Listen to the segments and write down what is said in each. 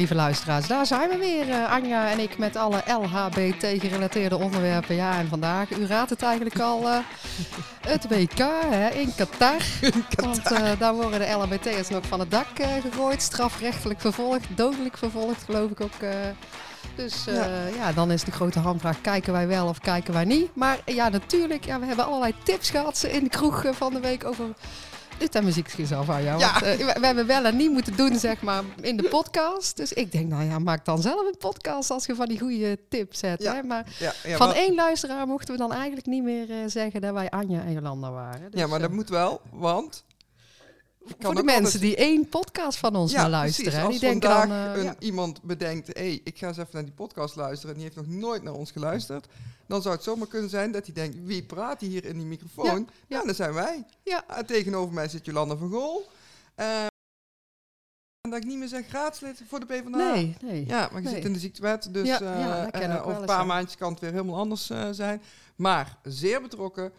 Lieve luisteraars, daar zijn we weer, uh, Anja en ik, met alle LHBT-gerelateerde onderwerpen. Ja, en vandaag, u raadt het eigenlijk al, uh, het WK hè, in Qatar. Want uh, daar worden de LHBT'ers nog van het dak gegooid, strafrechtelijk vervolgd, dodelijk vervolgd, geloof ik ook. dus ja. ja. dan is de grote hamvraag, kijken wij wel of kijken wij niet? Maar ja, natuurlijk, ja, we hebben allerlei tips gehad in de kroeg van de week over dit en muziekjes af aan jou. Ja. Want, uh, we, hebben wel en niet moeten doen, zeg maar, in de podcast. Dus ik denk, nou ja, maak dan zelf een podcast als je van die goede tips hebt. Ja. Hè? Maar van één luisteraar mochten we dan eigenlijk niet meer uh, zeggen dat wij Anja en Jolanda waren. Dus, ja, maar dat uh, moet wel, want... Voor de mensen die één podcast van ons ja, luisteren. Precies, als die denken dan, een, ja. iemand bedenkt, hé, hey, ik ga eens even naar die podcast luisteren en die heeft nog nooit naar ons geluisterd, dan zou het zomaar kunnen zijn dat hij denkt, wie praat hier in die microfoon? Ja, ja. dat zijn wij. Ja. Uh, tegenover mij zit Jolanda van Gool. Uh, en dat ik niet meer zeg raadslid voor de PvdA. Nee, nee. Ja, maar je nee. zit in de ziektewet, dus ja, ja, uh, over een paar maandjes kan het weer helemaal anders zijn. Maar zeer betrokken.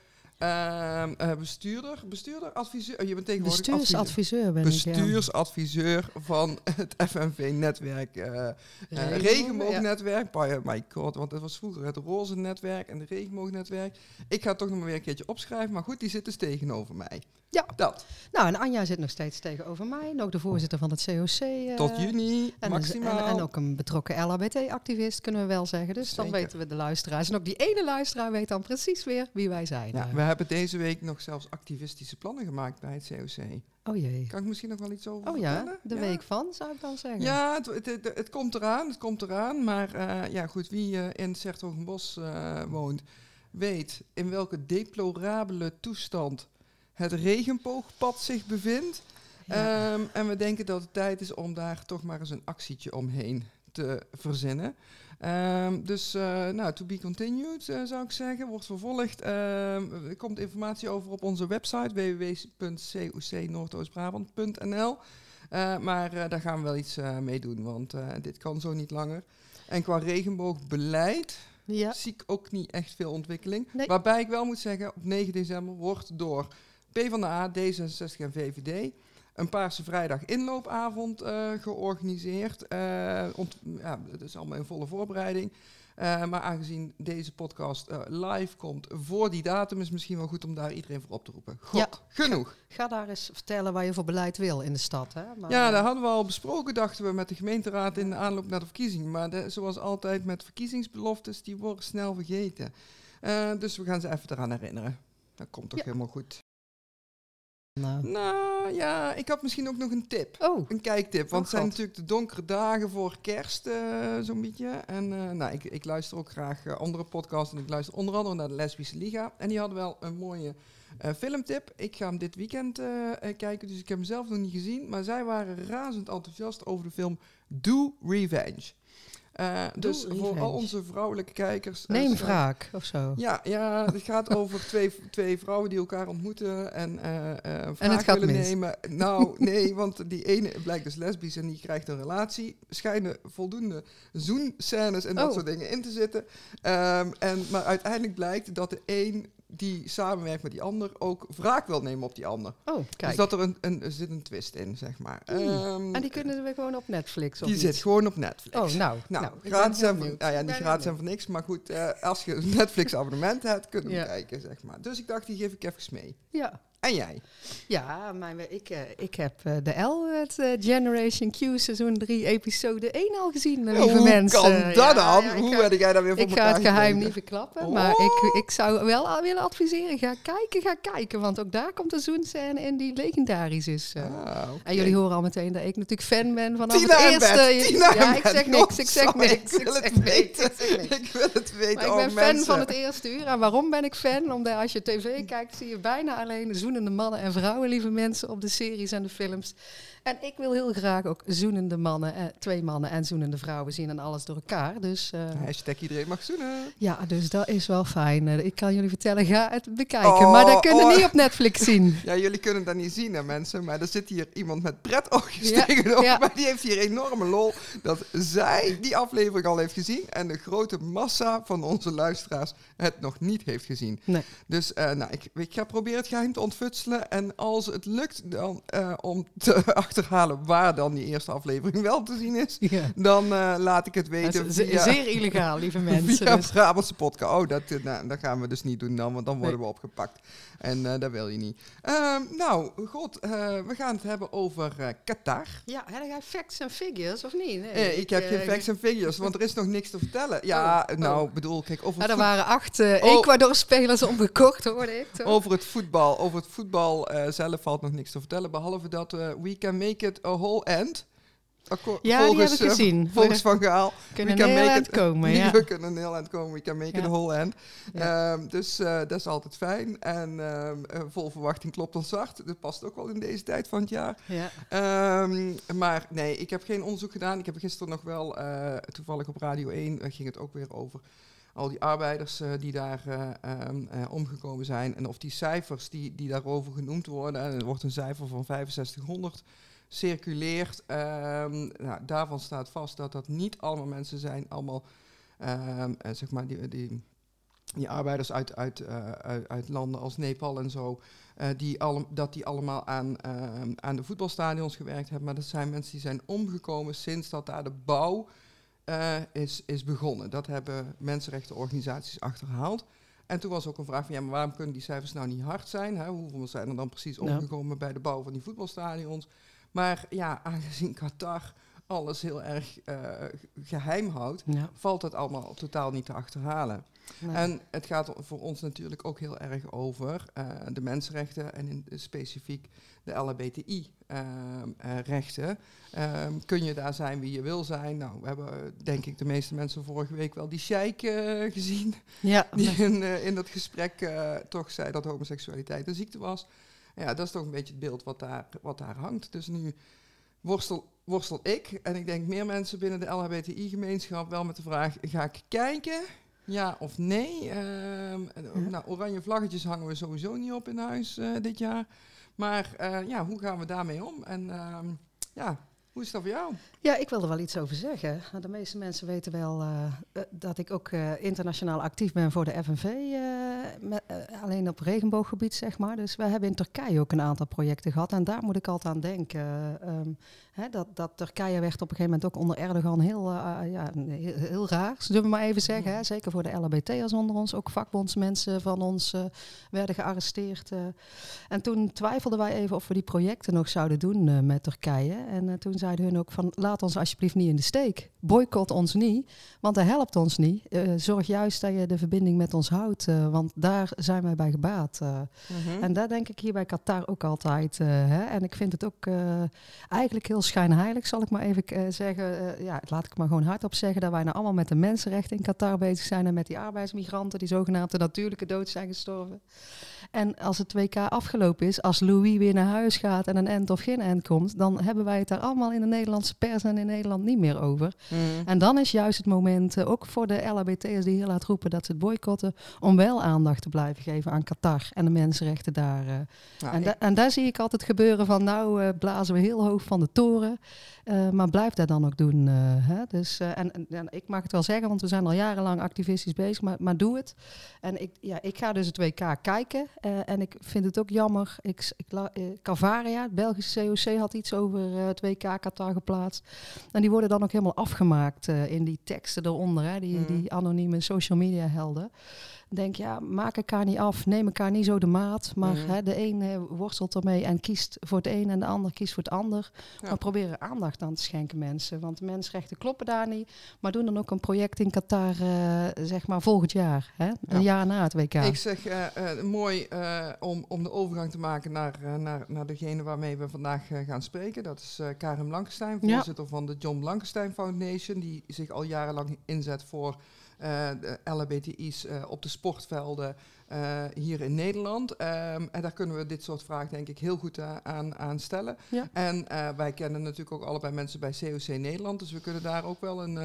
Uh, uh, bestuurder, bestuurder, adviseur. Je bent tegenwoordig bestuursadviseur ben Bestuursadviseur ik, ja. van het FNV-netwerk, uh, Regenboog, regenboognetwerk. Ja. My god, want dat was vroeger het roze netwerk en het regenboognetwerk. Ik ga het toch nog maar weer een keertje opschrijven, maar goed, die zit dus tegenover mij. Ja, dat. Nou, en Anja zit nog steeds tegenover mij. En ook de voorzitter van het COC. Uh, Tot juni, en maximaal. En, en, ook een betrokken LHBT-activist, kunnen we wel zeggen. Dus Zeker. dan weten we de luisteraars. En ook die ene luisteraar weet dan precies weer wie wij zijn. Ja, hebben deze week nog zelfs activistische plannen gemaakt bij het COC. Oh jee. Kan ik misschien nog wel iets over Oh ja, de ja. week van, zou ik dan zeggen. Ja, het, het, het, het komt eraan, het komt eraan. Maar uh, ja, goed, wie uh, in Sertogenbos uh, woont, weet in welke deplorabele toestand het regenboogpad zich bevindt. Ja. Um, en we denken dat het tijd is om daar toch maar eens een actietje omheen te verzinnen. Um, dus, uh, nou, to be continued uh, zou ik zeggen, wordt vervolgd. Um, er komt informatie over op onze website www.cocnoordoostbrabant.nl. Uh, maar daar gaan we wel iets mee doen, want dit kan zo niet langer. En qua regenboogbeleid ja. zie ik ook niet echt veel ontwikkeling. Nee. Waarbij ik wel moet zeggen, op 9 december wordt door PvdA, D66 en VVD een Paarse Vrijdag inloopavond uh, georganiseerd. Uh, ja, dat is allemaal in volle voorbereiding. Uh, maar aangezien deze podcast live komt voor die datum, is het misschien wel goed om daar iedereen voor op te roepen. God, ja. genoeg. Ga, ga, daar eens vertellen waar je voor beleid wil in de stad. Hè? Maar ja, dat hadden we al besproken, dachten we, met de gemeenteraad in de aanloop naar de verkiezingen. Maar de, zoals altijd met verkiezingsbeloftes, die worden snel vergeten. dus we gaan ze even eraan herinneren. Dat komt toch ja. helemaal goed. Nou. nou ja, ik had misschien ook nog een tip. Oh. Een kijktip. Want oh, het zijn natuurlijk de donkere dagen voor kerst, uh, zo'n beetje. En uh, nou, ik, ik luister ook graag uh, andere podcasts. En ik luister onder andere naar de Lesbische Liga. En die hadden wel een mooie filmtip. Ik ga hem dit weekend kijken, dus ik heb hem zelf nog niet gezien. Maar zij waren razend enthousiast over de film Do Revenge. Uh, dus voor al onze vrouwelijke kijkers. Neem wraak of zo. Ja, ja het gaat over twee, twee vrouwen die elkaar ontmoeten en uh, uh, gaat willen mis. nemen. Nou, nee, want die ene blijkt dus lesbisch en die krijgt een relatie. Schijnen voldoende zoenscènes en dat oh. soort dingen in te zitten. Um, en, maar uiteindelijk blijkt dat de een die samenwerkt met die ander ook wraak wil nemen op die ander. Oh, kijk. Dus dat er een, een er zit een twist in, zeg maar. Mm. Um, en die kunnen we gewoon op Netflix? Of die iets? zit gewoon op Netflix. Oh, nou. Nou, nou gratis en voor, nou ja, niet gratis en voor niks, maar goed, uh, als je een Netflix abonnement hebt, kunnen we ja. kijken, zeg maar. Dus ik dacht, die geef ik even mee. Ja. En jij? Ja, mijn, ik, uh, ik heb uh, de L, het uh, Generation Q seizoen 3, episode 1 al gezien, lieve Hoe mensen. kan dat ja, dan? ja, Hoe ga, werd jij daar weer voor Ik ga het geheim niet verklappen, oh. maar ik, ik zou wel willen adviseren, ga kijken, ga kijken. Want ook daar komt een zoenscène in die legendarisch is. Ah, okay. En jullie horen al meteen dat ik natuurlijk fan ben Tina het eerste. Tina ja, ik zeg niks, ik zeg niks. Ik wil het weten. Ik wil het weten. Ik ben fan mensen. van het eerste uur. En waarom ben ik fan? Omdat als je tv kijkt, zie je bijna alleen zoenende mannen en vrouwen lieve mensen, op de series en de films. En ik wil heel graag ook zoenende mannen, eh, twee mannen en zoenende vrouwen zien en alles door elkaar. Dus, uh, Hashtag iedereen mag zoenen. Ja, dus dat is wel fijn. Uh, ik kan jullie vertellen, ga het bekijken. Oh, maar dat kunnen oh. niet op Netflix zien. Ja, jullie kunnen dat niet zien, hè, mensen. Maar er zit hier iemand met pretoogjes ja, tegenover ja. Maar die heeft hier enorme lol dat zij die aflevering al heeft gezien en de grote massa van onze luisteraars het nog niet heeft gezien. Nee. Dus uh, nou, ik, ik ga proberen het geheim te ontfutselen. En als het lukt dan, om te achterhalen waar dan die eerste aflevering wel te zien is, dan laat ik het weten. zeer illegaal, lieve mensen. Via dus. Brabantse podcast. Oh, dat, nou, dat gaan we dus niet doen dan, want dan worden we opgepakt. En uh, dat wil je niet. Ehm, nou, god, uh, we gaan het hebben over uh, Qatar. Ja, heb jij facts en figures of niet? Nee, ik, heb geen facts en figures, want er is nog niks te vertellen. Ja, oh, nou, oh. bedoel, kijk, over ja, Er waren acht oh. Ecuador-spelers omgekocht, hoorde ik. Toch? Over het voetbal, over het voetbal zelf valt nog niks te vertellen, behalve dat we can make it a whole end ja, volgens, die heb ik gezien. Volgens Van Gaal. Kunnen we can make it, komen, ja. We kunnen heel eind komen. We can make it a whole end. Um, dus dat is altijd fijn. En um, vol verwachting klopt ons hart. Dat past ook wel in deze tijd van het jaar. Ja. Um, maar nee, ik heb geen onderzoek gedaan. Ik heb gisteren nog wel, toevallig op Radio 1, ging het ook weer over al die arbeiders uh, die daar uh, um, uh, omgekomen zijn. En of die cijfers die, die daarover genoemd worden. En er wordt een cijfer van 6500 circuleert. Um, nou, daarvan staat vast dat dat niet allemaal mensen zijn, allemaal um, zeg maar die, die, die arbeiders uit, uit, uit, landen als Nepal en zo, die alle, dat die allemaal aan, aan de voetbalstadions gewerkt hebben. Maar dat zijn mensen die zijn omgekomen sinds dat daar de bouw is, is begonnen. Dat hebben mensenrechtenorganisaties achterhaald. En toen was ook een vraag van, ja, maar waarom kunnen die cijfers nou niet hard zijn? Hè? Hoeveel zijn er dan precies omgekomen bij de bouw van die voetbalstadions? Maar ja, aangezien Qatar alles heel erg uh, geheim houdt, valt het allemaal totaal niet te achterhalen. En het gaat voor ons natuurlijk ook heel erg over uh, de mensenrechten en in specifiek de LHBTI-rechten. Uh, um, kun je daar zijn wie je wil zijn? Nou, we hebben denk ik de meeste mensen vorige week wel die sheik gezien. Ja. Die in, in dat gesprek toch zei dat homoseksualiteit een ziekte was. Ja, dat is toch een beetje het beeld wat daar, wat daar hangt. Dus nu worstel, worstel ik en ik denk meer mensen binnen de LHBTI-gemeenschap wel met de vraag: ga ik kijken? Ja of nee? Uh, nou, oranje vlaggetjes hangen we sowieso niet op in huis uh, dit jaar. Maar uh, ja, hoe gaan we daarmee om? En uh, ja, hoe is dat voor jou? Ja, ik wil er wel iets over zeggen. De meeste mensen weten wel uh, dat ik ook uh, internationaal actief ben voor de FNV. Met, alleen op regenbooggebied, zeg maar. Dus we hebben in Turkije ook een aantal projecten gehad. En daar moet ik altijd aan denken. Um, dat, dat Turkije werd op een gegeven moment ook onder Erdogan heel, ja, heel, heel, raar, zullen we maar even zeggen. Hè. Zeker voor de LHBT'ers onder ons. Ook vakbondsmensen van ons werden gearresteerd. en toen twijfelden wij even of we die projecten nog zouden doen met Turkije. En toen zeiden hun ook van laat ons alsjeblieft niet in de steek. Boycott ons niet, want dat helpt ons niet. Zorg juist dat je de verbinding met ons houdt, want daar zijn wij bij gebaat. Mm-hmm. En daar denk ik hier bij Qatar ook altijd. Hè? En ik vind het ook eigenlijk heel schijnheilig, zal ik maar even zeggen. ja, laat ik maar gewoon hardop zeggen dat wij nou allemaal met de mensenrechten in Qatar bezig zijn en met die arbeidsmigranten die zogenaamde natuurlijke dood zijn gestorven. En als het 2K afgelopen is, als Louis weer naar huis gaat en een end of geen end komt, dan hebben wij het daar allemaal in de Nederlandse pers en in Nederland niet meer over. Mm. En dan is juist het moment, uh, ook voor de LHBT'ers die heel laat roepen dat ze het boycotten, om wel aandacht te blijven geven aan Qatar en de mensenrechten daar. Uh. Ja, en, da en, daar zie ik altijd gebeuren van, nou uh, blazen we heel hoog van de toren. Uh, maar blijf dat dan ook doen. Uh, hè? Dus, uh, en, en, ik mag het wel zeggen, want we zijn al jarenlang activistisch bezig, maar, maar doe het. En ik, ja, ik ga dus het WK kijken en ik vind het ook jammer. Ik, ik, Cavaria, het Belgische COC, had iets over het WK Qatar geplaatst. En die worden dan ook helemaal afgemaakt in die teksten eronder, hè? Die, mm. die anonieme social media helden denk, ja, maak elkaar niet af, neem elkaar niet zo de maat. Maar mhm. hè, de een worstelt ermee en kiest voor het een en de ander kiest voor het ander. Maar proberen aandacht aan te schenken mensen. Want de mensenrechten kloppen daar niet. Maar doen dan ook een project in Qatar, uh, zeg maar, volgend jaar. Hè? Een jaar na het WK. Ik zeg, uh, mooi om, om de overgang te maken naar, naar, naar degene waarmee we vandaag gaan spreken. Dat is Karim Blankenstein, voorzitter van de John Blankenstein Foundation. Die zich al jarenlang inzet voor de LHBTI's uh, op de sportvelden uh, hier in Nederland. Um, en daar kunnen we dit soort vragen denk ik heel goed aan, aan stellen. Ja. En wij kennen natuurlijk ook allebei mensen bij COC Nederland. Dus we kunnen daar ook wel een,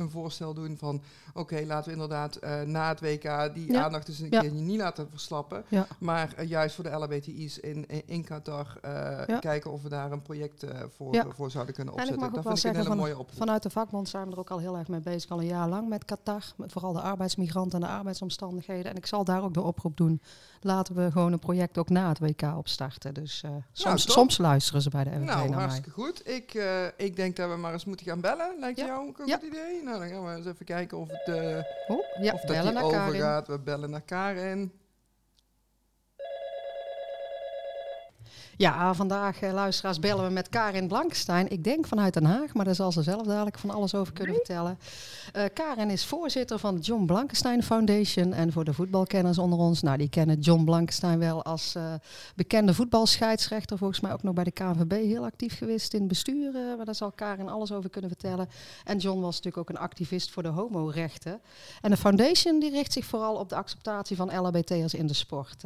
een voorstel doen van... oké, laten we inderdaad na het WK die ja. aandacht eens een ja. keer niet laten verslappen. Maar juist voor de LHBTI's in, in Qatar kijken of we daar een project voor, voor zouden kunnen opzetten. dat vind ik een hele van, mooie oplossing. Vanuit de vakbond zijn we er ook al heel erg mee bezig, al een jaar lang met Qatar. Met vooral de arbeidsmigranten en de arbeidsomstandigheden. En ik zal daar ook de oproep doen. Laten we gewoon een project ook na het WK opstarten. Dus uh, soms, nou, soms, luisteren ze bij de MVV nou, naar hartstikke goed. Ik, uh, ik denk dat we maar eens moeten gaan bellen. Lijkt jou een goed idee? Nou, dan gaan we eens even kijken of het uh, oh, ja, of dat die overgaat. We bellen naar Karin. Ja, vandaag, uh, luisteraars, bellen we met Karin Blankenstein. Ik denk vanuit Den Haag, maar daar zal ze zelf dadelijk van alles over kunnen vertellen. Uh, Karin is voorzitter van de John Blankenstein Foundation. En voor de voetbalkenners onder ons, nou, die kennen John Blankenstein wel als uh, bekende voetbalscheidsrechter. Volgens mij ook nog bij de KNVB heel actief geweest in het bestuur. maar daar zal Karin alles over kunnen vertellen. En John was natuurlijk ook een activist voor de homorechten. En de foundation die richt zich vooral op de acceptatie van LHBT'ers in de sport.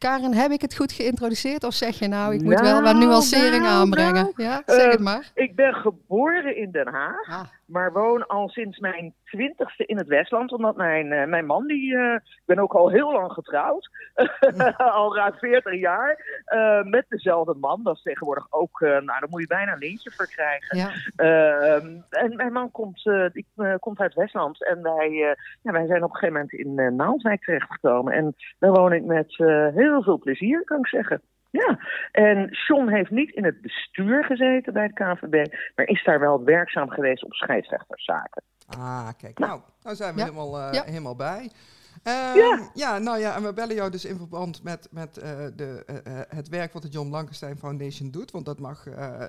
Karen, heb ik het goed geïntroduceerd? Of zeg je nou, ik moet wel wat nou, nuancering nou, aanbrengen? Nou. ja, zeg het maar. Ik ben geboren in Den Haag. Ah maar woon al sinds mijn twintigste in het Westland. Omdat mijn, uh, mijn man, die, uh, ik ben ook al heel lang getrouwd, al ruim 40 jaar, uh, met dezelfde man. Dat is tegenwoordig ook, nou daar moet je bijna een lintje voor krijgen. Ja. Ehm, en mijn man komt, die, komt uit Westland en wij, ja, wij zijn op een gegeven moment in Naaldwijk terechtgekomen. En daar woon ik met heel veel plezier, kan ik zeggen. Ja, en John heeft niet in het bestuur gezeten bij het KVB, maar is daar wel werkzaam geweest op scheidsrechterszaken. Ah, kijk, nou, nou zijn we helemaal, uh, helemaal bij. Um, ja. ja, nou ja, en we bellen jou dus in verband met, met uh, de, uh, het werk wat de John Blankenstein Foundation doet. Want dat mag uh,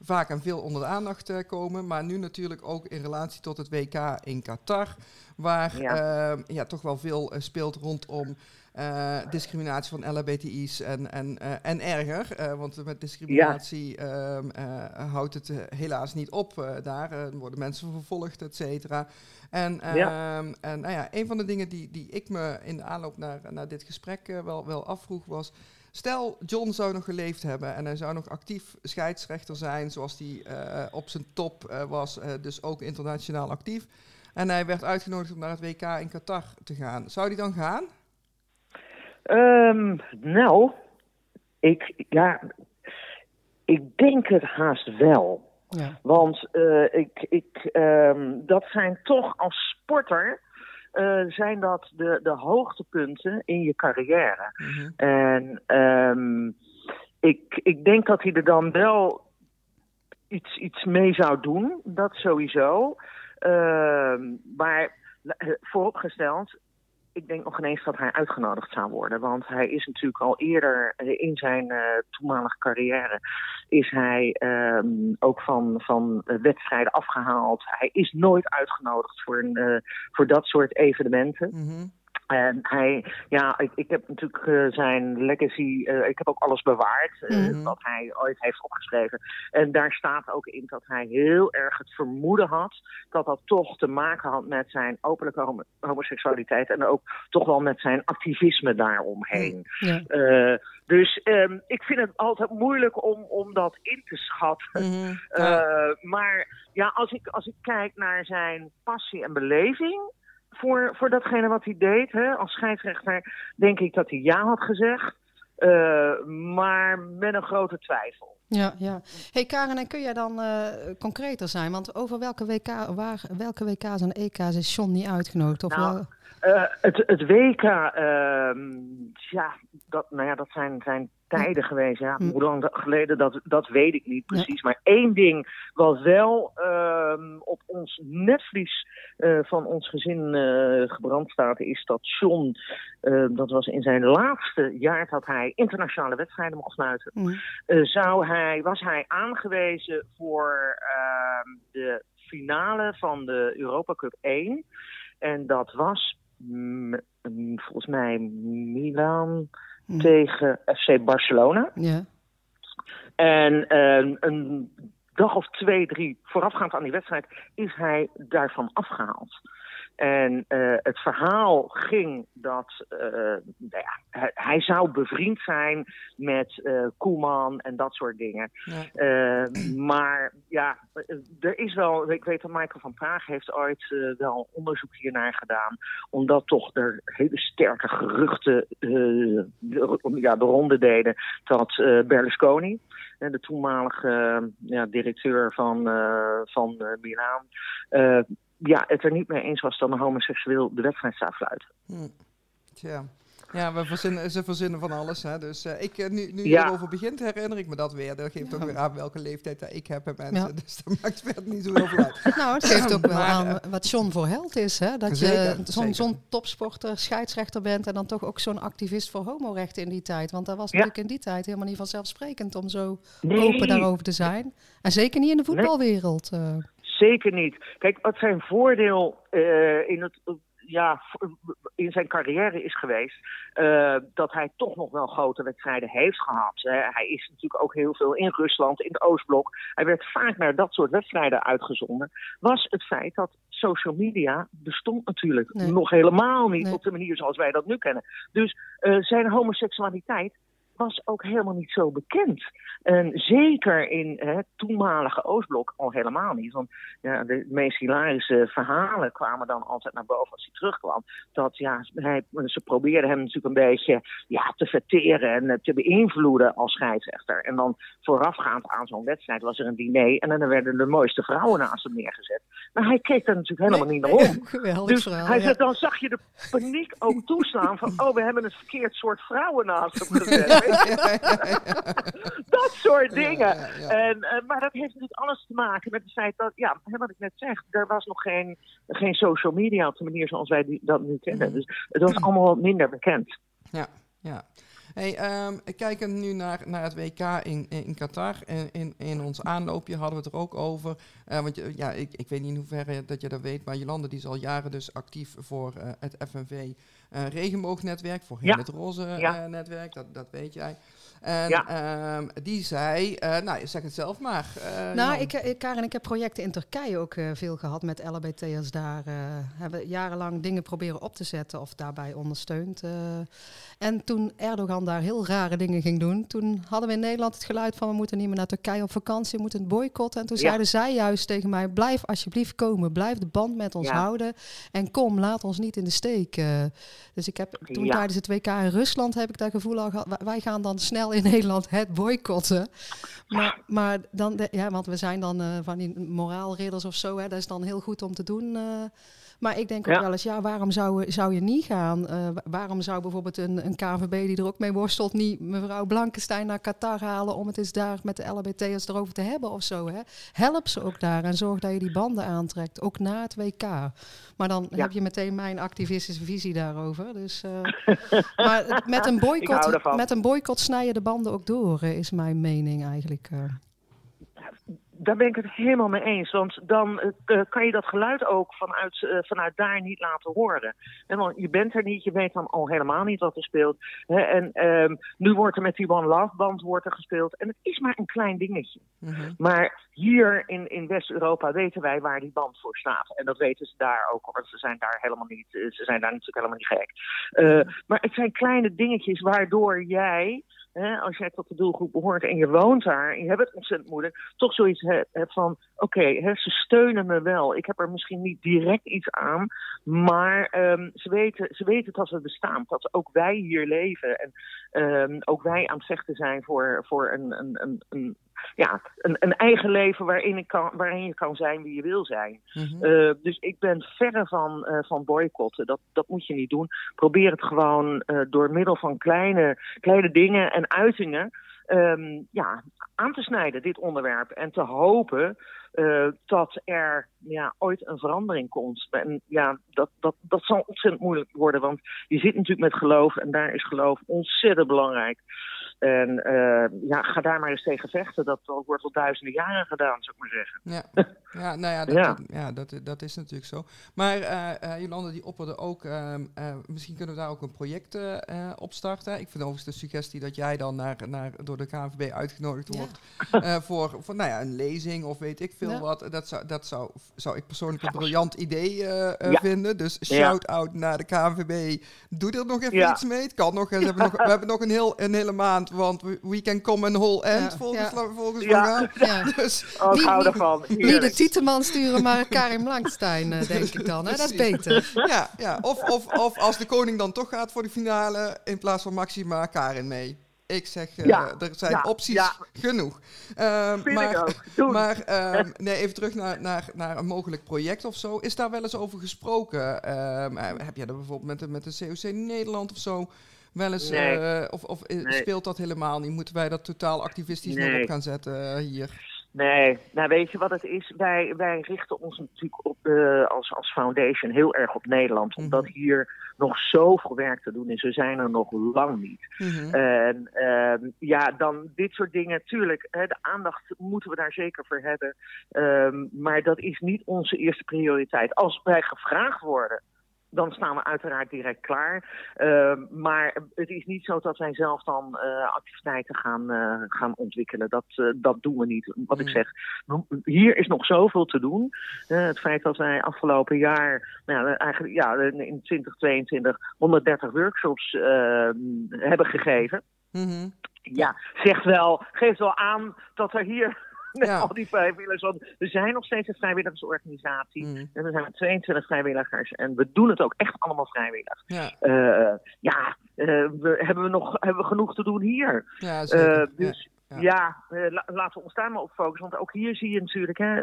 vaak en veel onder de aandacht komen. Maar nu natuurlijk ook in relatie tot het WK in Qatar. Waar ja. Ehm, ja toch wel veel speelt rondom uh, discriminatie van LHBTI's en, en, uh, en erger. Uh, want met discriminatie ja. Ehm, houdt het helaas niet op daar. Er worden mensen vervolgd, et cetera. En, ja. Ehm, en nou ja, een van de dingen die, die ik me in de aanloop naar, naar dit gesprek wel, wel afvroeg was... Stel, John zou nog geleefd hebben en hij zou nog actief scheidsrechter zijn, zoals hij op zijn top was, dus ook internationaal actief. En hij werd uitgenodigd om naar het WK in Qatar te gaan. Zou hij dan gaan? Um, nou, ik, ja, ik denk het haast wel. Ja. Want uh, ik, ik, um, dat zijn toch als sporter. Uh, zijn dat de, de hoogtepunten in je carrière. Mm -hmm. En um, ik, ik denk dat hij er dan wel iets, iets mee zou doen, dat sowieso. Uh, maar eh, vooropgesteld, ik denk nog ineens dat hij uitgenodigd zou worden. Want hij is natuurlijk al eerder eh, in zijn uh, toenmalige carrière... is hij um, ook van, van wedstrijden afgehaald. Hij is nooit uitgenodigd voor, een, uh, voor dat soort evenementen. Mm. En hij, ja, ik, ik heb natuurlijk uh, zijn legacy, uh, ik heb ook alles bewaard uh, mm -hmm. wat hij ooit heeft opgeschreven. En daar staat ook in dat hij heel erg het vermoeden had dat dat toch te maken had met zijn openlijke hom homoseksualiteit en ook toch wel met zijn activisme daaromheen. Mm dus um, ik vind het altijd moeilijk om, om dat in te schatten. Mm ja. Maar ja, als ik, als ik kijk naar zijn passie en beleving voor, voor datgene wat hij deed. Hè. Als scheidsrechter denk ik dat hij ja had gezegd. Uh, maar met een grote twijfel. Ja, ja. Hey Karen, en kun jij dan uh, concreter zijn? Want over welke, WK, waar, welke WK's en EK's is John niet uitgenodigd? Of nou, uh, het, het WK, ehm, ja, dat, nou ja, dat zijn, zijn tijden geweest. Ja. Hoe lang geleden, dat, dat weet ik niet precies. Maar één ding wat wel uh, op ons netvlies uh, van ons gezin uh, gebrand staat... is dat John, ehm, dat was in zijn laatste jaar dat hij internationale wedstrijden mocht sluiten... Eh, zou hij, was hij aangewezen voor ehm, de finale van de Europa Cup 1... En dat was volgens mij Milan hm. tegen FC Barcelona. Ja. En uh, een dag of twee, drie voorafgaand aan die wedstrijd is hij daarvan afgehaald. En uh, het verhaal ging dat uh, nou ja, hij, hij, zou bevriend zijn met uh, Koeman en dat soort dingen. Ja. maar ja, er is wel, ik weet dat Michael van Praag heeft ooit wel onderzoek hiernaar gedaan. Omdat toch er hele sterke geruchten de, ja, de ronde deden dat Berlusconi, de toenmalige ja, directeur van, van Milaan ja, het er niet mee eens was dat een homoseksueel de wedstrijd zou fluiten. Hm. Tja. Ja, we verzinnen, ze verzinnen van alles. Hè. Dus uh, ik, nu, nu je erover begint, herinner ik me dat weer. Dat geeft ook weer aan welke leeftijd dat ik heb en mensen. Dus dat maakt verder niet zo heel veel uit. Nou, het geeft ook wel aan wat John voor held is. Hè? Dat je zo'n zo topsporter, scheidsrechter bent en dan toch ook zo'n activist voor homorechten in die tijd. Want dat was natuurlijk in die tijd helemaal niet vanzelfsprekend om zo open daarover te zijn. En zeker niet in de voetbalwereld. Nee. Zeker niet. Kijk, wat zijn voordeel uh, in het ja, in zijn carrière is geweest, uh, dat hij toch nog wel grote wedstrijden heeft gehad. hij is natuurlijk ook heel veel in Rusland, in de Oostblok. Hij werd vaak naar dat soort wedstrijden uitgezonden. Was het feit dat social media bestond natuurlijk nog helemaal niet op de manier zoals wij dat nu kennen. Dus uh, zijn homoseksualiteit was ook helemaal niet zo bekend. En zeker in het toenmalige Oostblok al helemaal niet. Want ja, de meest hilarische verhalen kwamen dan altijd naar boven als hij terugkwam. Dat ja, hij, ze probeerden hem natuurlijk een beetje ja, te verteren en te beïnvloeden als scheidsrechter. En dan voorafgaand aan zo'n wedstrijd was er een diner en dan werden de mooiste vrouwen naast hem neergezet. Maar hij keek daar natuurlijk helemaal niet naar om. Dus verhaal, hij zegt, dan zag je de paniek ook toeslaan van, oh, we hebben een verkeerd soort vrouwen naast hem gezet. dat soort dingen. En, uh, maar dat heeft natuurlijk alles te maken met het feit dat, ja, wat ik net zeg, er was nog geen, geen social media op de manier zoals wij die, dat nu kennen. Dus het was allemaal wat minder bekend. Ja, ja. Hey, um, kijken nu naar, naar het WK in, in Qatar. In, in, in ons aanloopje hadden we het er ook over. Uh, want ja, ik, ik weet niet in hoeverre dat je dat weet, maar Jolande die is al jaren dus actief voor uh, het FNV uh, regenboognetwerk, voor ja. het roze netwerk, dat, dat weet jij. En ja. um, die zei, uh, nou, zeg het zelf maar. Uh, nou, ik, ik, Karen, ik heb projecten in Turkije ook uh, veel gehad met LHBT'ers daar. hebben jarenlang dingen proberen op te zetten of daarbij ondersteund. en toen Erdogan daar heel rare dingen ging doen, toen hadden we in Nederland het geluid van we moeten niet meer naar Turkije op vakantie, we moeten het boycotten. En toen zeiden zij juist tegen mij, blijf alsjeblieft komen, blijf de band met ons houden en kom, laat ons niet in de steek. dus ik heb toen tijdens het WK in Rusland heb ik dat gevoel al gehad, wij gaan dan snel in Nederland het boycotten. Maar, maar dan, ja, want we zijn dan uh, van die moraalridders of zo, hè, dat is dan heel goed om te doen. Uh, maar ik denk ook wel eens, ja, waarom zou, zou je niet gaan? Uh, waarom zou bijvoorbeeld een, een KVB die er ook mee worstelt, niet mevrouw Blankenstein naar Qatar halen om het eens daar met de LBT'ers erover te hebben of zo? Hè? Help ze ook daar en zorg dat je die banden aantrekt, ook na het WK. Maar dan heb je meteen mijn activistische visie daarover. Dus, uh, maar met een, boycott, met een boycott snij je de banden ook door, is mijn mening eigenlijk. Daar ben ik het helemaal mee eens. Want dan uh, kan je dat geluid ook vanuit, uh, vanuit daar niet laten horen. En dan, je bent er niet, je weet dan al helemaal niet wat er speelt. Hè? En um, nu wordt er met die One Love Band wordt er gespeeld. En het is maar een klein dingetje. Mm -hmm. Maar hier in, in West-Europa weten wij waar die band voor staat. En dat weten ze daar ook, want ze zijn daar helemaal niet, ze zijn daar natuurlijk helemaal niet gek. Uh, maar het zijn kleine dingetjes waardoor jij hè, als jij tot de doelgroep behoort en je woont daar je hebt het ontzettend moeilijk, toch zoiets hebt van: oké, ze steunen me wel. Ik heb er misschien niet direct iets aan, maar um, ze, weten, ze weten dat we bestaan, dat ook wij hier leven en um, ook wij aan het vechten zijn voor, voor een, een, een, een ja, een, een, eigen leven waarin, ik kan, waarin je kan zijn wie je wil zijn. Mm -hmm. uh, dus ik ben verre van, uh, van boycotten. Dat, dat moet je niet doen. Probeer het gewoon uh, door middel van kleine, kleine dingen en uitingen um, ja, aan te snijden, dit onderwerp. En te hopen uh, dat er ja, ooit een verandering komt. En ja, dat, dat, dat zal ontzettend moeilijk worden, want je zit natuurlijk met geloof en daar is geloof ontzettend belangrijk. En uh, ja, ga daar maar eens tegen vechten. Dat wordt al duizenden jaren gedaan, zou ik maar zeggen. Ja, ja nou ja, dat, ja. ja dat, dat is natuurlijk zo. Maar uh, uh, Jolanda die opperde ook, ehm, misschien kunnen we daar ook een project op starten. Ik vind overigens de suggestie dat jij dan naar, naar, door de KNVB uitgenodigd wordt ja. voor, voor nou ja, een lezing of weet ik veel ja. wat. Dat, zou, dat zou, zou ik persoonlijk een briljant idee vinden. Dus shout-out naar de KNVB. Doe er nog even iets mee. Het kan nog. We hebben nog, we hebben nog een, heel, een hele maand want we can come in whole end, ja. volgens, ja. volgens ja. ja. Dus oh, ik hou ervan. Niet de Tieteman sturen, maar Karim Langstein, uh, denk ik dan. Hè? Dat is beter. Ja, ja. Of, of, of als de koning dan toch gaat voor de finale, in plaats van Maxima, Karin mee. Ik zeg, uh, er zijn opties genoeg. Uh, maar maar ehm, nee, even terug naar, naar, naar een mogelijk project of zo. Is daar wel eens over gesproken? Ehm, eh, heb jij er bijvoorbeeld met, de, met de COC Nederland of zo wel eens... Nee. of of speelt dat helemaal niet? Moeten wij dat totaal activistisch nog op gaan zetten hier? Nee, nou weet je wat het is? Wij, wij richten ons natuurlijk op, uh, als, als foundation heel erg op Nederland. Mhm. Omdat hier nog zoveel werk te doen is. We zijn er nog lang niet. Mhm. En uh, ja, dan dit soort dingen, tuurlijk, hè, de aandacht moeten we daar zeker voor hebben. Uh, maar dat is niet onze eerste prioriteit. Als wij gevraagd worden dan staan we uiteraard direct klaar. Ehm, maar het is niet zo dat wij zelf dan uh, activiteiten gaan, uh, gaan ontwikkelen. Dat, dat doen we niet. Wat ik mm. zeg, hier is nog zoveel te doen. het feit dat wij afgelopen jaar, nou, eigenlijk ja, in 2022 130 workshops hebben gegeven. Mm -hmm. Ja, zegt wel, geeft wel aan dat er hier met ja. al die vrijwilligers. Want we zijn nog steeds een vrijwilligersorganisatie. Mm. En we zijn met 22 vrijwilligers. En we doen het ook echt allemaal vrijwillig. Ja, uh, ja uh, we, hebben we nog hebben we genoeg te doen hier. Ja, uh, dus ja, ja laten we ons daar maar op focussen. Want ook hier zie je natuurlijk, hè,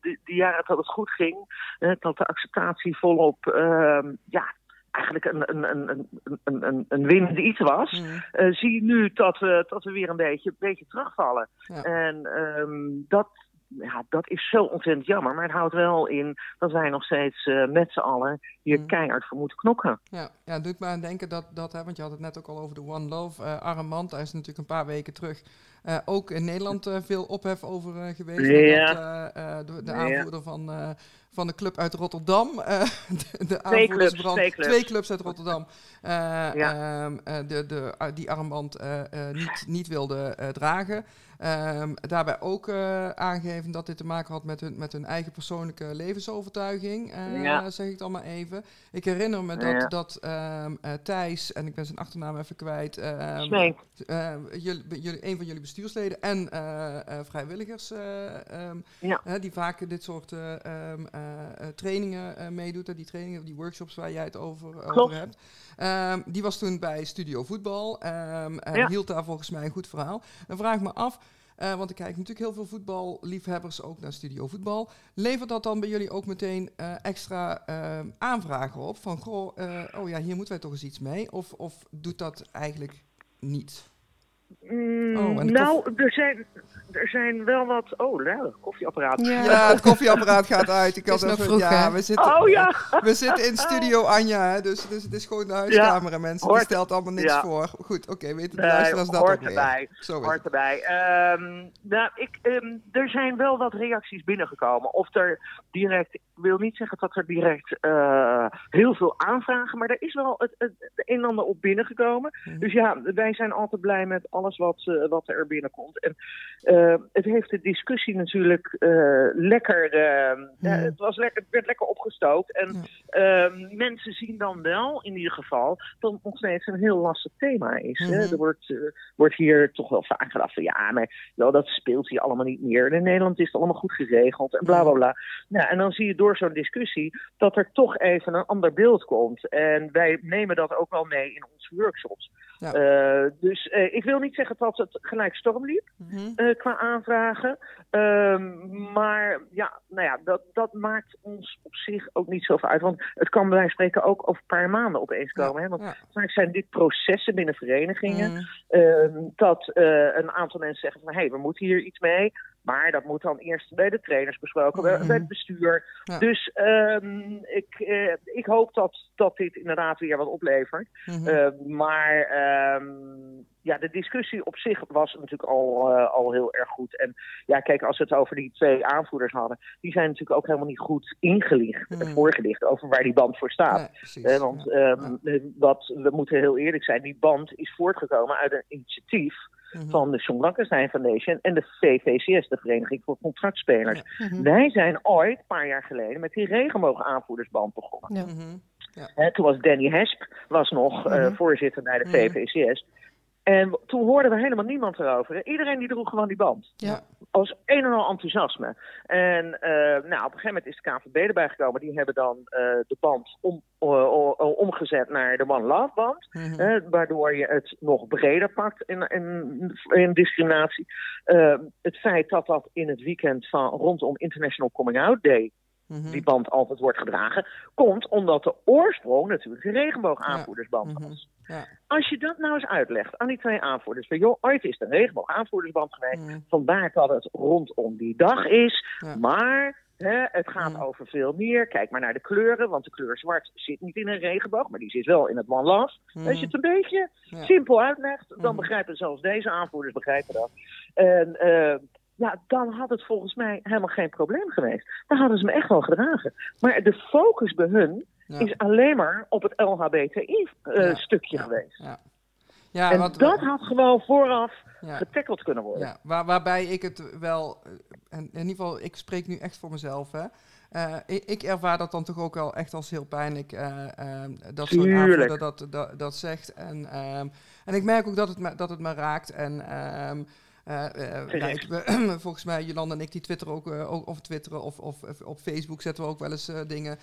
de, de jaren dat het goed ging, dat de acceptatie volop ehm, ja, eigenlijk een, een, een, een, een, een winnend iets was, mm. uh, zie je nu dat we, dat we weer een beetje, beetje terugvallen. En um, dat, ja, dat is zo ontzettend jammer. Maar het houdt wel in dat wij nog steeds uh, met z'n allen hier mm. keihard voor moeten knokken. Ja, ja doet me aan denken dat, dat hè, want je had het net ook al over de One Love. Uh, Armand, hij is natuurlijk een paar weken terug uh, ook in Nederland veel ophef over geweest. Ja. Dat, de, de aanvoerder van van de club uit Rotterdam. Uh, de, de twee, clubs, twee, clubs. twee clubs uit Rotterdam. Uh, ja. uh, de, de, die armband niet, niet wilde dragen. Um, daarbij ook uh, aangegeven dat dit te maken had met hun, met hun eigen persoonlijke levensovertuiging. Uh, Zeg ik dan maar even. Ik herinner me dat, dat um, uh, Thijs, en ik ben zijn achternaam even kwijt. Um, jullie, jullie, een van jullie bestuursleden en vrijwilligers. die vaak dit soort trainingen meedoet. die trainingen, die workshops waar jij het over, over hebt. die was toen bij Studio Voetbal. en hield daar volgens mij een goed verhaal. Dan vraag ik me af. Uh, want ik kijk natuurlijk heel veel voetballiefhebbers ook naar Studio Voetbal. Levert dat dan bij jullie ook meteen uh, extra uh, aanvragen op? Van, goh, oh ja, hier moeten wij toch eens iets mee? Of, of doet dat eigenlijk niet? Mm, oh, nou, er zijn, er zijn wel wat. Oh, nou, koffieapparaat. Ja. het koffieapparaat gaat uit. Ik had even, ja, we zitten, oh, ja. we zitten in studio Anja, hè, dus, dus het is gewoon de huiskamer en mensen. die stelt allemaal niks voor. Goed, oké, okay, weten de nee, luisteraars dat hoort erbij. Zo hoort erbij. Um, nou, ik, um, er zijn wel wat reacties binnengekomen. Of er direct, ik wil niet zeggen dat er direct uh, heel veel aanvragen, maar er is wel het, het, het een en ander op binnengekomen. Mm. Dus ja, wij zijn altijd blij met alles wat, uh, wat er binnenkomt. En uh, het heeft de discussie natuurlijk uh, lekker, ja. het, was lekker, het werd lekker opgestookt. En ehm, mensen zien dan wel in ieder geval dat het nog steeds een heel lastig thema is. Mm -hmm. hè? Mhm. Er wordt, wordt hier toch wel vaak gedacht van ja, maar wel, dat speelt hier allemaal niet meer. In Nederland is het allemaal goed geregeld en bla bla bla. Nou, en dan zie je door zo'n discussie dat er toch even een ander beeld komt. En wij nemen dat ook wel mee in onze workshops. Ja. Uh, dus uh, ik wil niet zeggen dat het gelijk storm liep mm -hmm. uh, qua aanvragen. Um, maar ja, nou ja, dat, dat maakt ons op zich ook niet zoveel uit. Want het kan bij wijze van spreken ook over een paar maanden opeens komen. Ja. Hè? Want ja. vaak zijn dit processen binnen verenigingen. Mm. dat een aantal mensen zeggen van hé, hey, we moeten hier iets mee. Maar dat moet dan eerst bij de trainers besproken, mm -hmm. bij het bestuur. Ja. Dus um, ik, uh, ik hoop dat, dat dit inderdaad weer wat oplevert. Mm -hmm. uh, maar um, ja, de discussie op zich was natuurlijk al, uh, al heel erg goed. En ja, kijk, als we het over die twee aanvoerders hadden, die zijn natuurlijk ook helemaal niet goed ingelicht, mm. voorgelicht over waar die band voor staat. Want ja. um, wat, we moeten heel eerlijk zijn, die band is voortgekomen uit een initiatief -hmm. van de John Blankenstein Foundation en de VVCS, de Vereniging voor Contractspelers. Ja. Mm -hmm. Wij zijn ooit, een paar jaar geleden, met die regenbogenaanvoerdersband begonnen. Ja. Mm -hmm. ja. He, toen was Danny Hesp was nog uh, voorzitter bij de VVCS. En toen hoorden we helemaal niemand erover. Iedereen die droeg gewoon die band. Ja. Als een en al enthousiasme. En uh, nou, op een gegeven moment is de KVB erbij gekomen. Die hebben dan uh, de band om, uh, omgezet naar de One Love band. Mm -hmm. waardoor je het nog breder pakt in, in, in discriminatie. het feit dat dat in het weekend van rondom International Coming Out Day Mhm. die band altijd wordt gedragen, komt omdat de oorsprong natuurlijk de regenboogaanvoerdersband mhm. was. Ja. Als je dat nou eens uitlegt aan die twee aanvoerders, van joh, ooit is de regenboogaanvoerdersband geweest, mm. vandaar dat het rondom die dag is, maar Hè, het gaat mhm. over veel meer. Kijk maar naar de kleuren, want de kleur zwart zit niet in een regenboog, maar die zit wel in het One Love. Als je het een beetje simpel uitlegt, dan begrijpen zelfs deze aanvoerders begrijpen dat. En uh, ja, dan had het volgens mij helemaal geen probleem geweest. Dan hadden ze me echt wel gedragen. Maar de focus bij hun is alleen maar op het LHBTI-stukje uh, geweest. Ja. Ja, en wat, dat had gewoon vooraf getackeld kunnen worden. Ja, waar, waarbij ik het wel, eh, en in ieder geval, ik spreek nu echt voor mezelf. Hè. Uh, ik, ik, ervaar dat dan toch ook wel echt als heel pijnlijk. Uh, uh, dat zo'n aanvoerder dat, dat, dat zegt. En, ehm, en ik merk ook dat het me, dat het me raakt. En ehm, uh, volgens mij, Jolanda en ik, die twitteren ook, of twitteren of, of, op Facebook zetten we ook wel eens dingen.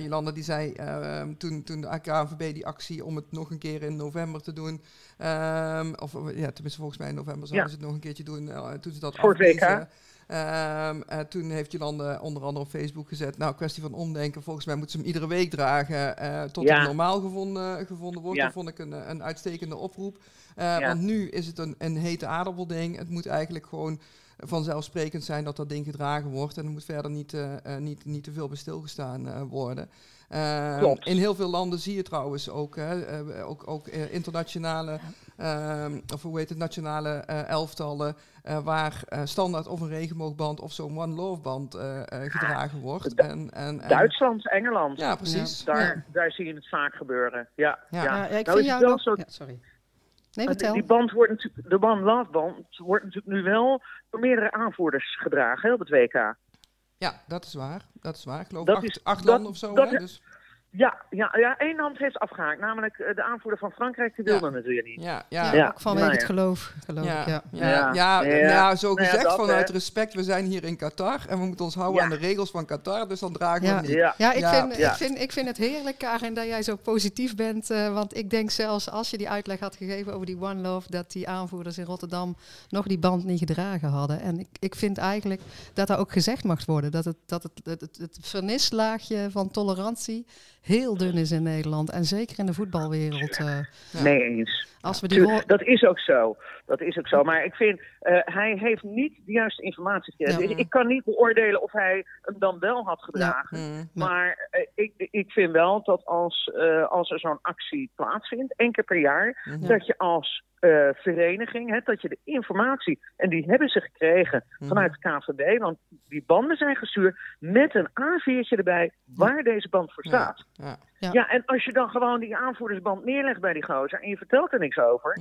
Jolanda die zei ehm, toen, toen de KNVB die actie om het nog een keer in november te doen, um, of ja, tenminste volgens mij in november zouden ja. ze het nog een keertje doen, toen ze dat Voor. Um, uh, toen heeft Jolande onder andere op Facebook gezet. Nou, kwestie van omdenken. Volgens mij moeten ze hem iedere week dragen. Uh, tot ja. het normaal gevonden, gevonden wordt. Ja. Dat vond ik een, een uitstekende oproep. Uh, want nu is het een, een hete aardappelding. Het moet eigenlijk gewoon vanzelfsprekend zijn dat dat ding gedragen wordt. En er moet verder niet, niet, niet te veel bij stilgestaan worden. Uh, in heel veel landen zie je trouwens ook, hè, uh, ook, ook uh, internationale, ehm, of hoe heet het, nationale elftallen, waar standaard of een regenboogband of zo'n One Love band gedragen wordt. En, en, en, Duitsland, Engeland. Ja, precies. Ja. Daar, daar zie je het vaak gebeuren. Ja, ja. ja. ik nou, vind jou wel zo... sorry. Nee, vertel. Die band wordt natuurlijk, de One Love band wordt natuurlijk nu wel door meerdere aanvoerders gedragen hè, op het WK. Ja, dat is waar. Dat is waar. Ik geloof dat acht, is, acht landen of zo. hè? Dus... Ja, ja, ja, één land heeft afgehaakt. Namelijk uh, de aanvoerder van Frankrijk, die wilde ja. natuurlijk niet. Ja, ja. ja. ook vanwege het geloof, geloof ja. Ja, ja. ja, ja, zo nou gezegd vanuit respect. We zijn hier in Qatar en we moeten ons houden aan de regels van Qatar. Dus dan dragen we niet. Ja, ik, Vind, Ik, vind, ik vind het heerlijk, Karin, dat jij zo positief bent. Uh, want ik denk zelfs als je die uitleg had gegeven over die One Love... dat die aanvoerders in Rotterdam nog die band niet gedragen hadden. En ik, ik vind eigenlijk dat dat ook gezegd mag worden. Dat het, dat het, het, het, het vernislaagje van tolerantie heel dun is in Nederland. En zeker in de voetbalwereld. Uh, nee eens. Als we die dat is ook zo. Dat is ook zo. Maar ik vind, uh, hij heeft niet de juiste informatie. Ja, ik kan niet beoordelen of hij hem dan wel had gedragen. Ja, mm, maar uh, ik, ik vind wel dat als, als er zo'n actie plaatsvindt, één keer per jaar, mhm. dat je als uh, vereniging, hè, dat je de informatie, en die hebben ze gekregen mhm. vanuit de KVB, want die banden zijn gestuurd met een A4'tje erbij waar deze band voor staat. Ja, ja. ja, en als je dan gewoon die aanvoerdersband neerlegt bij die gozer en je vertelt er niks over,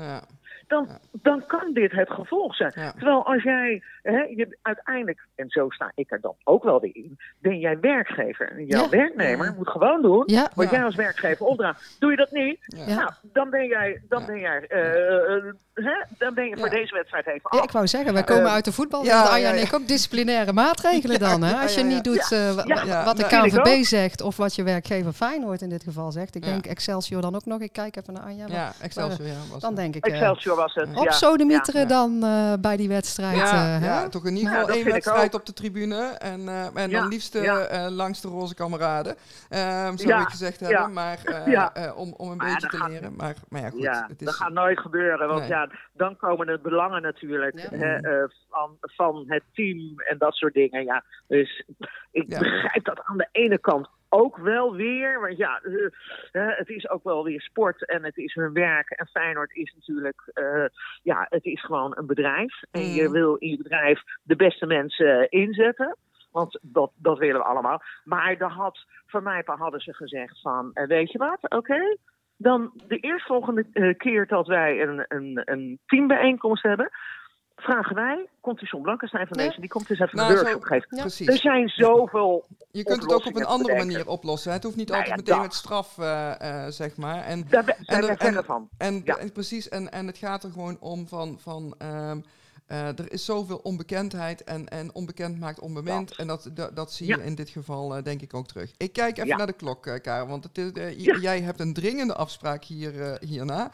dan, dan kan dit het gevolg zijn. Terwijl als jij, hè, je uiteindelijk, en zo sta ik er dan ook wel weer in, ben jij werkgever. En jouw werknemer moet gewoon doen wat jij als werkgever opdraagt. Doe je dat niet, nou, dan ben jij, dan ben jij uh, hè, dan ben je voor deze wedstrijd even af. Ja, ik wou zeggen, wij komen uit de voetbal. Ja, Anja en ik ook disciplinaire maatregelen dan. Hè? Als je niet doet uh, wat de KNVB zegt of wat je werkgever Feyenoord in dit geval zegt. Ik denk Excelsior dan ook nog. Ik kijk even naar Anja. Ja, Excelsior ja, was Dan denk ik... Excelsior was het, Op sodemieteren dan uh, bij die wedstrijd. Ja, ja toch in ieder geval één wedstrijd op de tribune. En, uh, en dan liefst langs de roze kameraden. Um, zou ik gezegd hebben. Maar om, om een beetje te leren. Maar, maar ja, goed. Het is, dat gaat nooit gebeuren. Want ja, dan komen de belangen natuurlijk hè, uh, van, van het team en dat soort dingen. Ja, dus ik begrijp dat aan de ene kant ook wel weer. Want ja, uh, het is ook wel weer sport en het is hun werk. En Feyenoord is natuurlijk, uh, ja, het is gewoon een bedrijf. En je mm. wil in je bedrijf de beste mensen inzetten. Want dat, dat willen we allemaal. Maar dan had, van mij hadden ze gezegd van, weet je wat, oké, dan de eerstvolgende uh, keer dat wij een, een, een teambijeenkomst hebben, vragen wij, komt die John Blankenstein van deze, die komt eens even nou, een workshop geven. Precies. Er zijn zoveel Je kunt het ook op een andere manier oplossen. Het hoeft niet nou altijd meteen met straf, uh, uh, zeg maar. En, Daar zijn we verder van. En, en, precies, en, en het gaat er gewoon om van... van um, uh, er is zoveel onbekendheid en, en onbekend maakt onbemind. En dat, dat, dat zie je in dit geval uh, denk ik ook terug. Ik kijk even naar de klok, uh, Karel, want het is, jij hebt een dringende afspraak hier, hierna.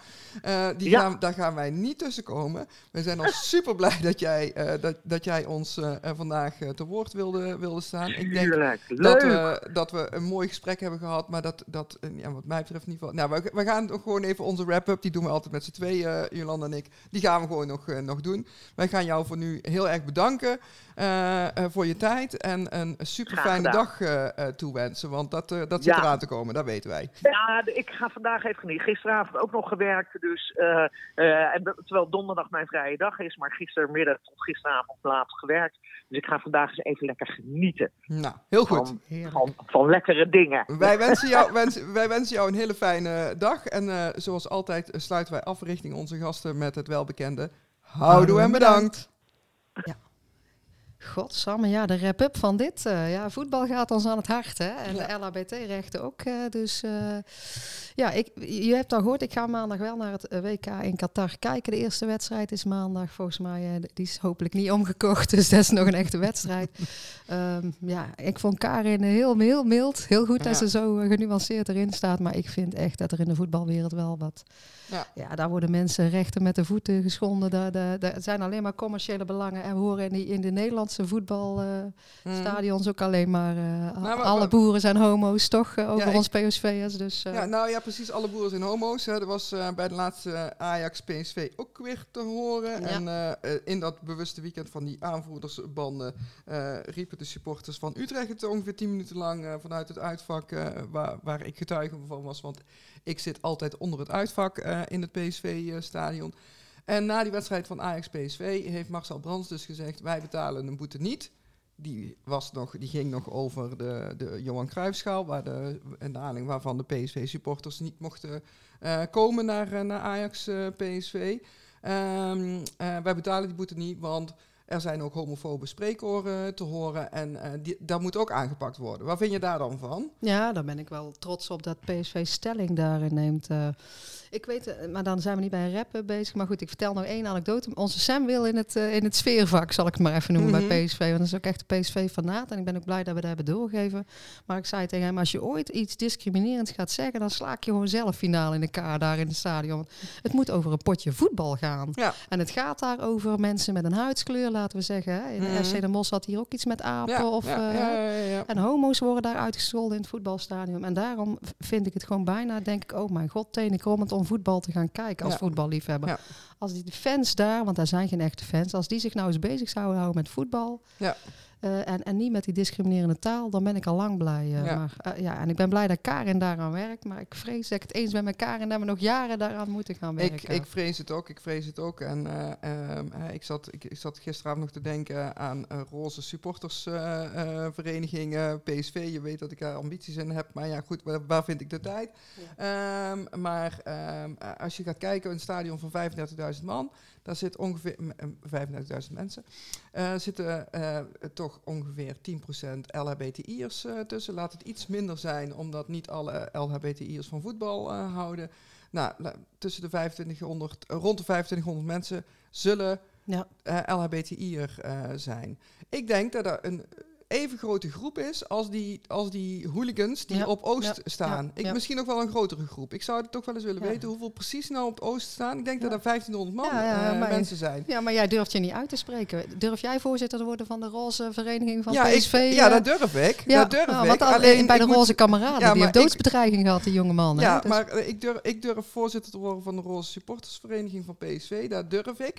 die gaan, daar gaan wij niet tussen komen. We zijn al super blij dat jij, dat, dat jij ons vandaag te woord wilde, wilde staan. Ik denk dat we, dat we een mooi gesprek hebben gehad, maar dat, dat ja, wat mij betreft niet Nou, we, we gaan gewoon even onze wrap-up, die doen we altijd met z'n tweeën, Jolanda en ik. Die gaan we gewoon nog, nog doen. Wij gaan jou voor nu heel erg bedanken uh, uh, voor je tijd en een super fijne dag uh, toewensen. Want dat, dat zit ja. eraan te komen, dat weten wij. Ja, ik ga vandaag even genieten. Gisteravond ook nog gewerkt. Dus, en, terwijl donderdag mijn vrije dag is, maar gistermiddag tot gisteravond laat gewerkt. Dus ik ga vandaag eens even lekker genieten. Nou, heel goed. Van, van, van lekkere dingen. Wij wensen, jou, wens, wij wensen jou een hele fijne dag. En zoals altijd sluiten wij af richting onze gasten met het welbekende Houdoe en bedankt. Ja. Godsamme, ja, de wrap-up van dit. Uh, ja, voetbal gaat ons aan het hart, hè. En de LHBT-rechten ook. Uh, dus uh, ja, ik, je hebt al gehoord, ik ga maandag wel naar het WK in Qatar kijken. De eerste wedstrijd is maandag, volgens mij. die is hopelijk niet omgekocht, dus dat is nog een echte wedstrijd. um, ja, ik vond Karin heel, heel mild, heel goed ja. dat ze zo genuanceerd erin staat. Maar ik vind echt dat er in de voetbalwereld wel wat ja. ja, daar worden mensen rechten met de voeten geschonden. Daar, daar, daar zijn alleen maar commerciële belangen. En we horen in, die, in de Nederlandse voetbalstadions uh, ook alleen maar... Uh, nou, alle boeren zijn homo's, toch? Uh, over ja, ons PSV'ers. Dus, ja, nou ja, precies. Alle boeren zijn homo's. Hè. Er was bij de laatste Ajax-PSV ook weer te horen. En in dat bewuste weekend van die aanvoerdersbanden... riepen de supporters van Utrecht het ongeveer 10 minuten lang... vanuit het uitvak waar, waar ik getuige van was. Want ik zit altijd onder het uitvak uh, in het PSV-stadion. En na die wedstrijd van Ajax-PSV heeft Marcel Brands dus gezegd... wij betalen een boete niet. Die, was nog, die ging nog over de, de Johan Cruijffschaal... Waar de, in de aanleiding waarvan de PSV-supporters niet mochten uh, komen naar, uh, naar Ajax-PSV. Um, wij betalen die boete niet, want... Er zijn ook homofobe spreekoren te horen en uh, die, dat moet ook aangepakt worden. Wat vind je daar dan van? Ja, daar ben ik wel trots op dat PSV stelling daarin neemt. Uh, ik weet, eh, maar dan zijn we niet bij rappen bezig. Maar goed, ik vertel nou één anekdote. Onze Sam wil in het, uh, in het sfeervak, zal ik het maar even noemen, bij mhm. PSV. Want dat is ook echt de PSV-fanaat. En ik ben ook blij dat we dat hebben doorgegeven. Maar ik zei tegen hem, als je ooit iets discriminerends gaat zeggen... dan slaak je gewoon zelf finaal in elkaar daar in het stadion. Het moet over een potje voetbal gaan. Ja. En het gaat daar over mensen met een huidskleur, laten we zeggen. In mm FC De Mos had hier ook iets met apen. Ja, of, uh, en homo's worden daar uitgescholden in het voetbalstadion. En daarom vind ik het gewoon bijna, denk ik... oh mijn god, tenen krommend om voetbal te gaan kijken als voetballiefhebber. Als die fans daar, want daar zijn geen echte fans, als die zich nou eens bezig zouden houden met voetbal. Ja. Uh, en, en niet met die discriminerende taal, dan ben ik al lang blij. Uh, ja. Maar, uh, ja, en ik ben blij dat Karin daaraan werkt. Maar ik vrees dat ik het eens ben met Karin dat we nog jaren daaraan moeten gaan werken. Ik, ik vrees het ook, ik vrees het ook. En ehm, ik, zat, ik, ik, zat gisteravond nog te denken aan roze supportersvereniging PSV. Je weet dat ik daar ambities in heb. Maar ja, goed, waar, waar vind ik de tijd? Ja. Um, maar um, als je gaat kijken, een stadion van 35.000 man... Daar zit ongeveer 35.000 mensen. Uh, zitten uh, toch ongeveer 10% LHBTI'ers uh, tussen. Laat het iets minder zijn, omdat niet alle LHBTI'ers van voetbal houden. Nou, tussen de 2500, rond de 2500 mensen zullen ja. LHBTI'er zijn. Ik denk dat er een even grote groep is als die, als die hooligans die op Oost staan. ik, Misschien nog wel een grotere groep. Ik zou het toch wel eens willen weten hoeveel precies nou op Oost staan. Ik denk dat er 1500 man uh, mensen zijn. Ja, maar jij durft je niet uit te spreken. Durf jij voorzitter te worden van de Roze Vereniging van ja, PSV? Ik, ja, dat durf ik. dat durf nou, ik. Alleen bij de Roze Kameraden, die heeft doodsbedreiging gehad, die jonge man. Ja, dus- maar ik, durf, ik durf voorzitter te worden van de Roze Supportersvereniging van PSV. Dat durf ik.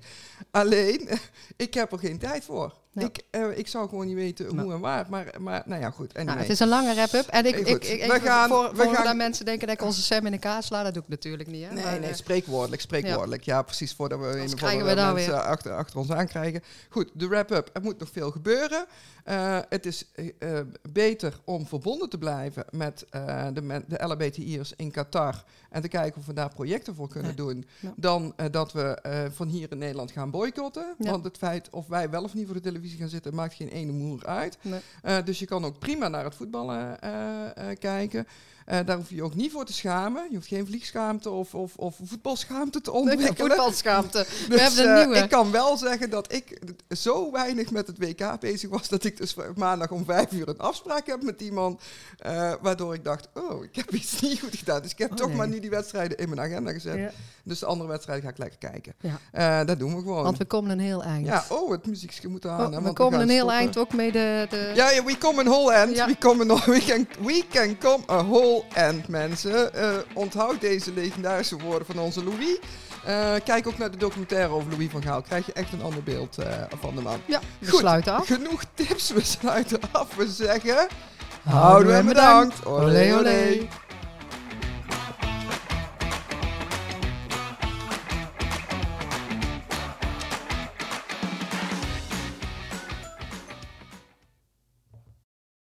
Alleen, ik heb er geen tijd voor. Ik, uh, ik zou gewoon niet weten hoe en waar. Maar, maar nou ja, goed. Nou, het is een lange wrap-up. En ik, ik, ik, we gaan, voor, we gaan... dat mensen denken dat ik onze Sam in elkaar sla, dat doe ik natuurlijk niet. Hè? Nee, maar, nee, spreekwoordelijk, spreekwoordelijk. Ja, precies, voordat we een of andere mensen achter, achter ons aankrijgen. Goed, de wrap-up. Er moet nog veel gebeuren. Uh, het is uh, beter om verbonden te blijven met de, de LHBTI'ers in Qatar en te kijken of we daar projecten voor kunnen doen, dan dat we van hier in Nederland gaan boycotten. Want het feit of wij wel of niet voor de televisie gaan zitten, maakt geen ene moer uit. dus je kan ook prima naar het voetballen kijken. Uh, daar hoef je je ook niet voor te schamen. Je hoeft geen vliegschaamte of, of, of voetbalschaamte te ontwikkelen. Nee, voetbalschaamte. We dus, hebben een uh, nieuwe. Ik kan wel zeggen dat ik zo weinig met het WK bezig was... dat ik dus maandag om vijf uur een afspraak heb met iemand... Uh, waardoor ik dacht, oh, ik heb iets niet goed gedaan. Dus ik heb oh, toch maar nu die wedstrijden in mijn agenda gezet. Ja. Dus de andere wedstrijden ga ik lekker kijken. Ja. dat doen we gewoon. Want we komen een heel eind. Ja, oh, het muziekje moet aan. Oh, we komen een heel eind ook mee de... de... Ja, we come een whole end. We, come a, we, can, we can come a whole en mensen. Uh, onthoud deze legendarische woorden van onze Louis. Uh, kijk ook naar de documentaire over Louis van Gaal. Krijg je echt een ander beeld uh, van de man. Ja, we Goed, sluiten af. Genoeg tips, we sluiten af. We zeggen... Houden bedankt. bedankt. Olé, olé.